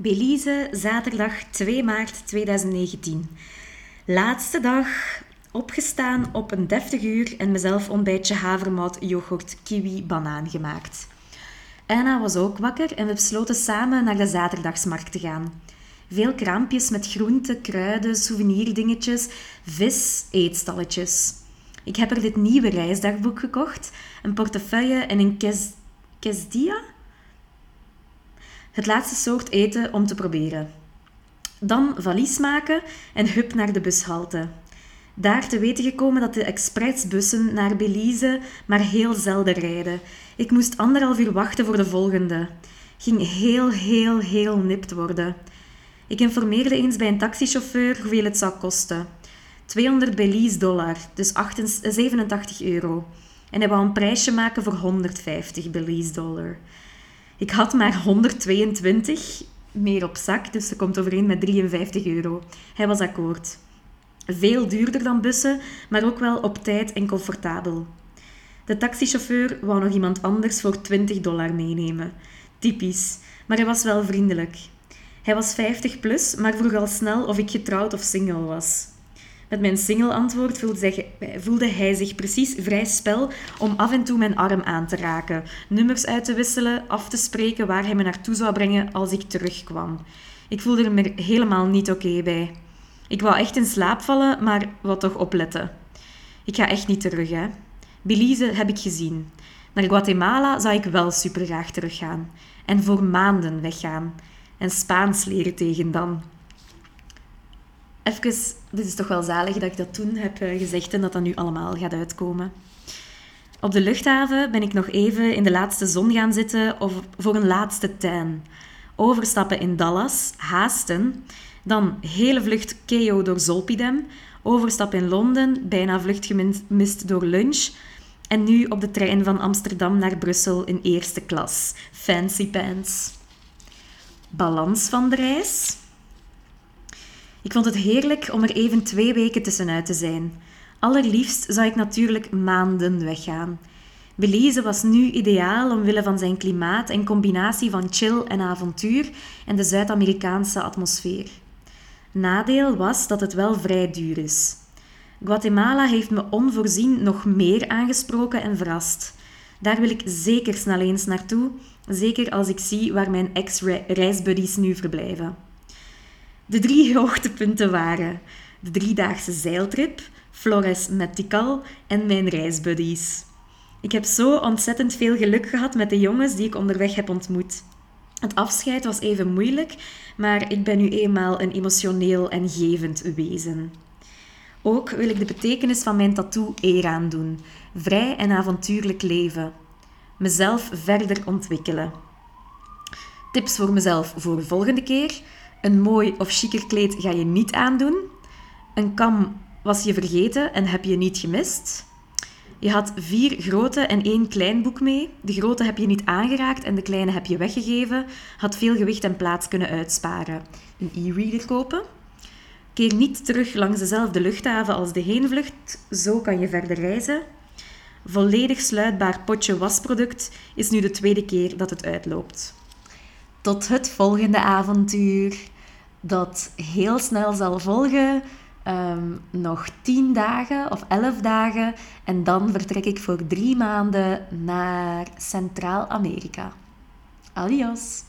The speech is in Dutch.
Belize, zaterdag 2 maart 2019. Laatste dag, opgestaan op een deftig uur en mezelf ontbijtje havermout, yoghurt, kiwi, banaan gemaakt. Anna was ook wakker en we besloten samen naar de zaterdagsmarkt te gaan. Veel kraampjes met groenten, kruiden, souvenirdingetjes, vis, eetstalletjes. Ik heb er dit nieuwe reisdagboek gekocht, een portefeuille en een kes, kesdia? Het laatste soort eten om te proberen. Dan valies maken en hup naar de bushalte. Daar te weten gekomen dat de expressbussen naar Belize maar heel zelden rijden. Ik moest anderhalf uur wachten voor de volgende. Ging heel, heel, heel nipt worden. Ik informeerde eens bij een taxichauffeur hoeveel het zou kosten. 200 Belize dollar, dus 87 euro. En hij wou een prijsje maken voor 150 Belize dollar. Ik had maar 122 meer op zak, dus ze komt overeen met 53 euro. Hij was akkoord. Veel duurder dan bussen, maar ook wel op tijd en comfortabel. De taxichauffeur wou nog iemand anders voor 20 dollar meenemen. Typisch, maar hij was wel vriendelijk. Hij was 50 plus, maar vroeg al snel of ik getrouwd of single was. Met mijn single-antwoord voelde hij zich precies vrij spel om af en toe mijn arm aan te raken, nummers uit te wisselen, af te spreken waar hij me naartoe zou brengen als ik terugkwam. Ik voelde me helemaal niet oké bij. Ik wou echt in slaap vallen, maar wat toch opletten. Ik ga echt niet terug, hè. Belize heb ik gezien. Naar Guatemala zou ik wel super graag teruggaan. En voor maanden weggaan. En Spaans leren tegen dan even, dit is toch wel zalig dat ik dat toen heb eh, gezegd en dat dat nu allemaal gaat uitkomen. Op de luchthaven ben ik nog even in de laatste zon gaan zitten of voor een laatste tuin. Overstappen in Dallas, haasten, dan hele vlucht KO door Zolpidem, overstap in Londen, bijna vlucht gemist door lunch en nu op de trein van Amsterdam naar Brussel in eerste klas. Fancy pants. Balans van de reis. Ik vond het heerlijk om er even twee weken tussenuit te zijn. Allerliefst zou ik natuurlijk maanden weggaan. Belize was nu ideaal omwille van zijn klimaat en combinatie van chill en avontuur en de Zuid-Amerikaanse atmosfeer. Nadeel was dat het wel vrij duur is. Guatemala heeft me onvoorzien nog meer aangesproken en verrast. Daar wil ik zeker snel eens naartoe, zeker als ik zie waar mijn ex-reisbuddies nu verblijven. De drie hoogtepunten waren de driedaagse zeiltrip, Flores Tikal en mijn reisbuddies. Ik heb zo ontzettend veel geluk gehad met de jongens die ik onderweg heb ontmoet. Het afscheid was even moeilijk, maar ik ben nu eenmaal een emotioneel en gevend wezen. Ook wil ik de betekenis van mijn tattoo eer aandoen. Vrij en avontuurlijk leven. Mezelf verder ontwikkelen. Tips voor mezelf voor de volgende keer. Een mooi of chiquer kleed ga je niet aandoen. Een kam was je vergeten en heb je niet gemist. Je had vier grote en één klein boek mee. De grote heb je niet aangeraakt en de kleine heb je weggegeven. Had veel gewicht en plaats kunnen uitsparen. Een e-reader kopen. Keer niet terug langs dezelfde luchthaven als de heenvlucht. Zo kan je verder reizen. Volledig sluitbaar potje wasproduct is nu de tweede keer dat het uitloopt tot het volgende avontuur, dat heel snel zal volgen. Ehm, nog tien dagen of elf dagen. En dan vertrek ik voor drie maanden naar Centraal-Amerika. Adios!